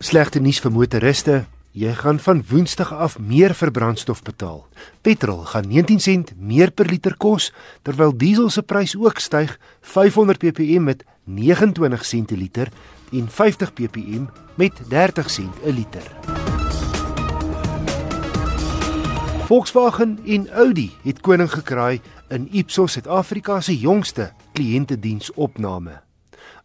Slegte nuus vir motoriste. Jy gaan van Woensdag af meer vir brandstof betaal. Petrol gaan 19 sent meer per liter kos, terwyl diesel se prys ook styg 500 ppm met 29 sent per liter en 50 ppm met 30 sent 'n liter. Volkswagen en Audi het koning gekraai in Ipsos Suid-Afrika se jongste kliëntediensopname.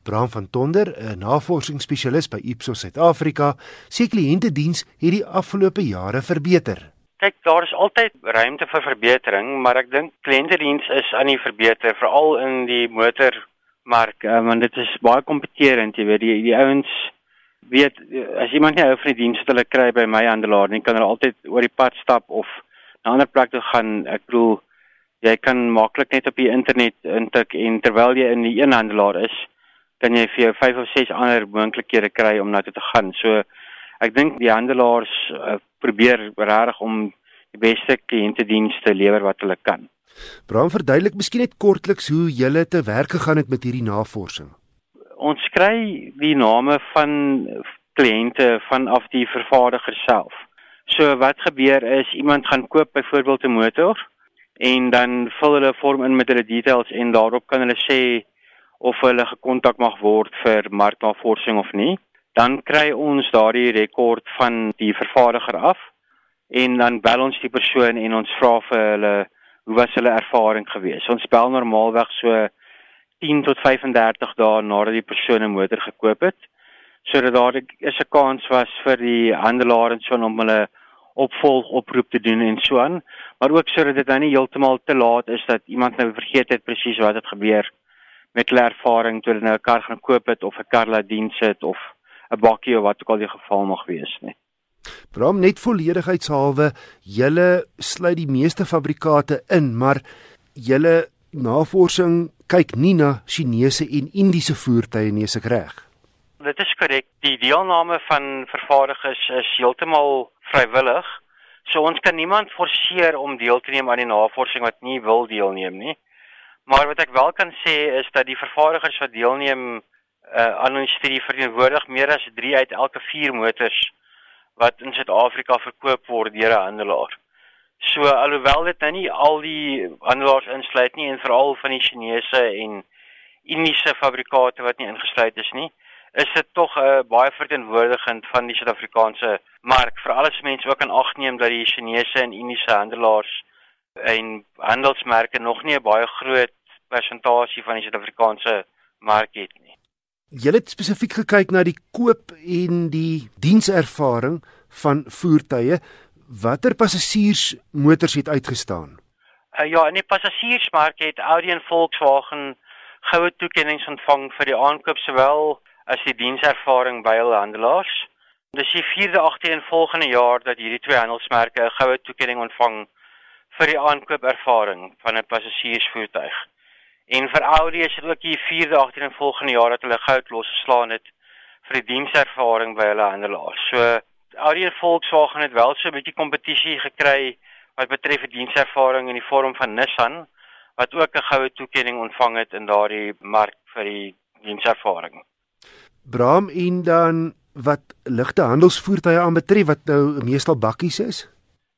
Bram van Tonder, 'n navorsingsspesialis by Ipsos Suid-Afrika, sê kliëntediens het die afgelope jare verbeter. Kyk, daar is altyd ruimte vir verbetering, maar ek dink kliëntediens is aan die verbeter, veral in die motormark, uh, want dit is baie kompeterend, jy weet, die die ouens weet as iemand nie hou van die diens wat hulle kry by my handelaar nie, kan hulle altyd oor die pad stap of na 'n ander plek toe gaan. Ek bedoel jy kan maklik net op die internet intik en terwyl jy in die een handelaar is, kan jy vir jou 5 of 6 ander moontlikhede kry om na toe te gaan. So ek dink die handelaars uh, probeer regtig om die beste kliëntedienste lewer wat hulle kan. Bram verduidelik miskien net kortliks hoe julle te werk gegaan het met hierdie navorsing. Ons kry die name van kliënte vanaf die vervaardiger self. So wat gebeur is iemand gaan koop byvoorbeeld 'n motor en dan vul hulle 'n vorm in met hulle details en daarop kan hulle sê of hulle gekontak mag word vir marknavorsing of nie. Dan kry ons daardie rekord van die vervaardiger af en dan bel ons die persoon en ons vra vir hulle hoe was hulle ervaring geweest. Ons bel normaalweg so 10 tot 35 dae nadat die persoon 'n motor gekoop het sodat daar 'n kans was vir die handelaar en so om hulle opvolg oproep te doen en so aan maar ook sodat dit nou nie heeltemal te laat is dat iemand nou vergeet het presies wat het gebeur met hulle ervaring toe hulle nou 'n kar gaan koop het of 'n kar laat dien sit of 'n bakkie of wat ook al die geval mag wees nie. Bram net volledigheidshalwe, julle sluit die meeste fabrikate in, maar julle navorsing kyk nie na Chinese en Indiese voertuie nie, is ek reg? Dit is korrek. Die deelname van vervaardigers is heeltemal vrywillig. So ons kan niemand forceer om deel te neem aan die navorsing wat nie wil deelneem nie. Maar wat ek wel kan sê is dat die vervaardigers wat deelneem uh, aan ons studie verteenwoordig meer as 3 uit elke 4 motors wat in Suid-Afrika verkoop word deur 'n handelaar. So alhoewel dit nou nie al die handelaars insluit nie en veral van die Chinese en Indiese fabrikate wat nie ingesluit is nie, is dit tog uh, baie verteenwoordigend van die Suid-Afrikaanse mark vir alles mense ook aan ag neem dat die Chinese en Indiese handelaars en handelsmerke nog nie 'n baie groot persentasie van die Suid-Afrikaanse mark het nie. Jy het spesifiek gekyk na die koop en die dienservaring van voertuie. Watter passasiersmotors het uitgestaan? Uh, ja, in die passasiersmark het Audi en Volkswagen goue toekenninge ontvang vir die aankoop sowel as die dienservaring by hul handelaars. Dis die vierde agtereenvolgende jaar dat hierdie twee handelsmerke 'n goue toekenning ontvang vir die aankoopervaring van 'n passasiersvoertuig. En vir Audi is dit ook die vierde agtereenvolgende jaar dat hulle goud losgeslaan het vir die dienservaring by hulle handelaars. So Audi en Volkswagen het wel so 'n bietjie kompetisie gekry wat betref die dienservaring in die vorm van Nissan wat ook 'n goue toekenning ontvang het in daardie mark vir die dienservaring. Bram en dan wat ligte handelsvoertuie aanbetref wat nou meestal bakkies is?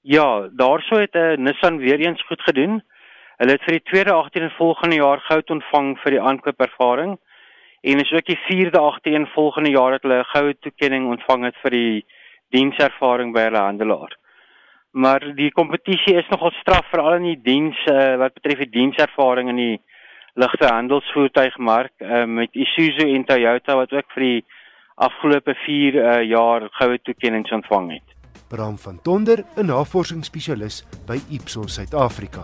Ja, daarso het uh, Nissan weer eens goed gedoen. Hulle het vir die tweede agtereenvolgende jaar goud ontvang vir die aankoopervaring en is ook die vierde agtereenvolgende jaar dat hulle 'n goue toekenning ontvang het vir die dienservaring by hulle handelaar. Maar die kompetisie is nogal straf veral in die diens uh, wat betref die dienservaring in die ligte handelsvoertuigmark uh, met Isuzu en Toyota wat ook vir die afgelope 4 uh, jaar goue toekennings ontvang het. Bram van Tonder, 'n navorsingsspesialis by Ipsos Suid-Afrika.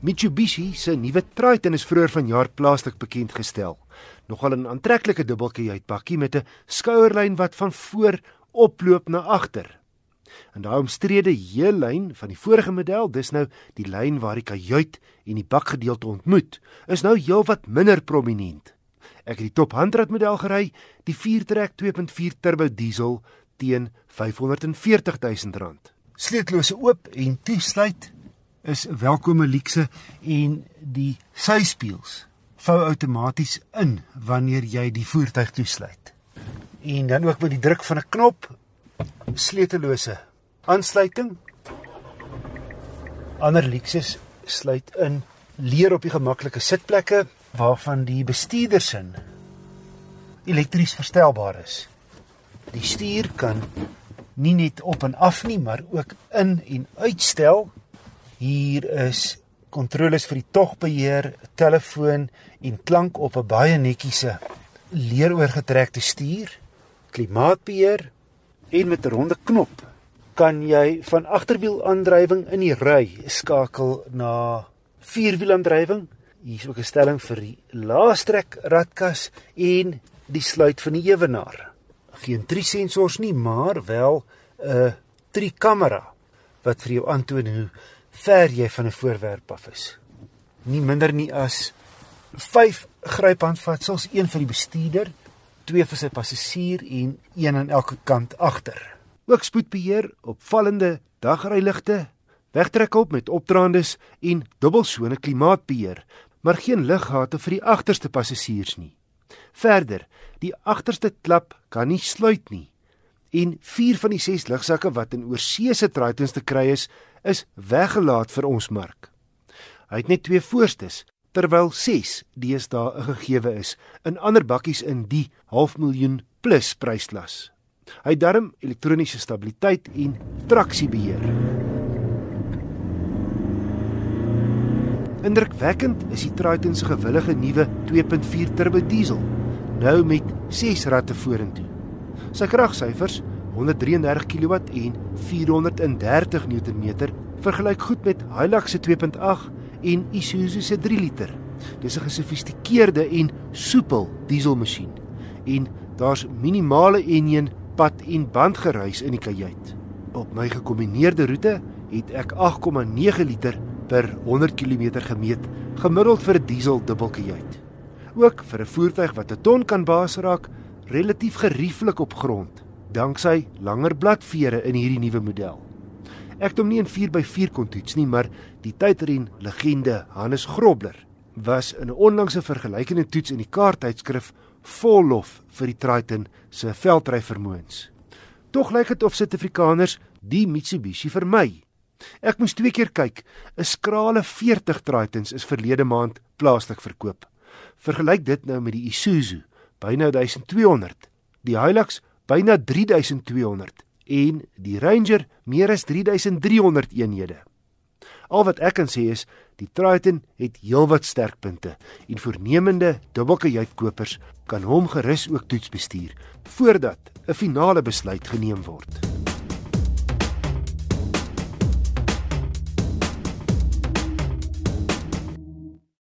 Mitsubishi se nuwe Triton is vroeër vanjaar plaaslik bekend gestel. Nogal 'n aantreklike dubbeltjie uitpakkie met 'n skouerlyn wat van voor oploop na agter. En daai omstrede heellyn van die vorige model, dis nou die lyn waar die kajuit en die bakgedeelte ontmoet, is nou heelwat minder prominent. Ek het die top handrat model gery, die 4-trek 2.4 turbo diesel teen R540 000. Sleetlose oop en toesluit is welkome luukse en die syspieels vou outomaties in wanneer jy die voertuig toesluit. En dan ook met die druk van 'n knop sleutellose aansluiting. Ander Lexus sluit in leer op die gemaklike sitplekke waarvan die bestuurdersin elektries verstelbaar is. Die stuur kan nie net op en af nie, maar ook in en uitstel. Hier is kontroles vir die togbeheer, telefoon en klank op 'n baie netjiese leeroorgetrekte stuur, klimaatbeheer en met 'n ronde knop kan jy van agterwielaandrywing in die ry skakel na vierwielaandrywing. Hier is ook 'n stelling vir die laastrek radkas en die sluit van die ewenaar geen drie sensors nie, maar wel 'n uh, drie kamera wat vir jou aantoon hoe ver jy van 'n voorwerp af is. Nie minder nie as 5 gryphandvatsels, een vir die bestuurder, twee vir sy passasier en een aan elke kant agter. Ook spoedbeheer, opvallende dagryligte, wegtrekhulp met opdraandes en dubbelsone klimaatbeheer, maar geen liggate vir die agterste passasiers nie. Verder, die agterste klap kan nie sluit nie. En 4 van die 6 lugsakke wat in oorsee se traaitens te kry is, is weggelaat vir ons mark. Hy het net twee voorstes, terwyl 6 deesdae 'n gegewe is in ander bakkies in die half miljoen plus prysklas. Hy het darm elektroniese stabiliteit en traksiebeheer. Indrukwekkend is die Triton se gewillige nuwe 2.4 turbo diesel nou met 6 ratte vorentoe. Sy kragsyfers 133 kW en 430 Nm vergelyk goed met Hilux se 2.8 en Isuzu se 3 liter. Dis 'n gesofistikeerde en soepel dieselmasjien en daar's minimale enjin pad en bandgeruis in die kajuit. Op my gekombineerde roete het ek 8,9 liter per 100 km gemeet, gemiddeld vir 'n diesel dubbelkajuit ook vir 'n voertuig wat 'n ton kan baas raak, relatief gerieflik op grond, danksy langer bladvere in hierdie nuwe model. Ek het hom nie in 4x4 kon toets nie, maar die tydren legende Hannes Grobler was in 'n onlangse vergelykende toets in die kaarttydskrif vol lof vir die Triton se veldry vermoëns. Tog lyk dit of Suid-Afrikaners die Mitsubishi vermy. Ek moes twee keer kyk. 'n Skrale 40 Tritons is verlede maand plaaslik verkoop. Vergelyk dit nou met die Isuzu, byna 1200, die Hilux byna 3200 en die Ranger meer as 3300 eenhede. Al wat ek kan sê is die Triton het heelwat sterkpunte en voornemende dubbelkajuitkopers kan hom gerus ook toets bestuur voordat 'n finale besluit geneem word.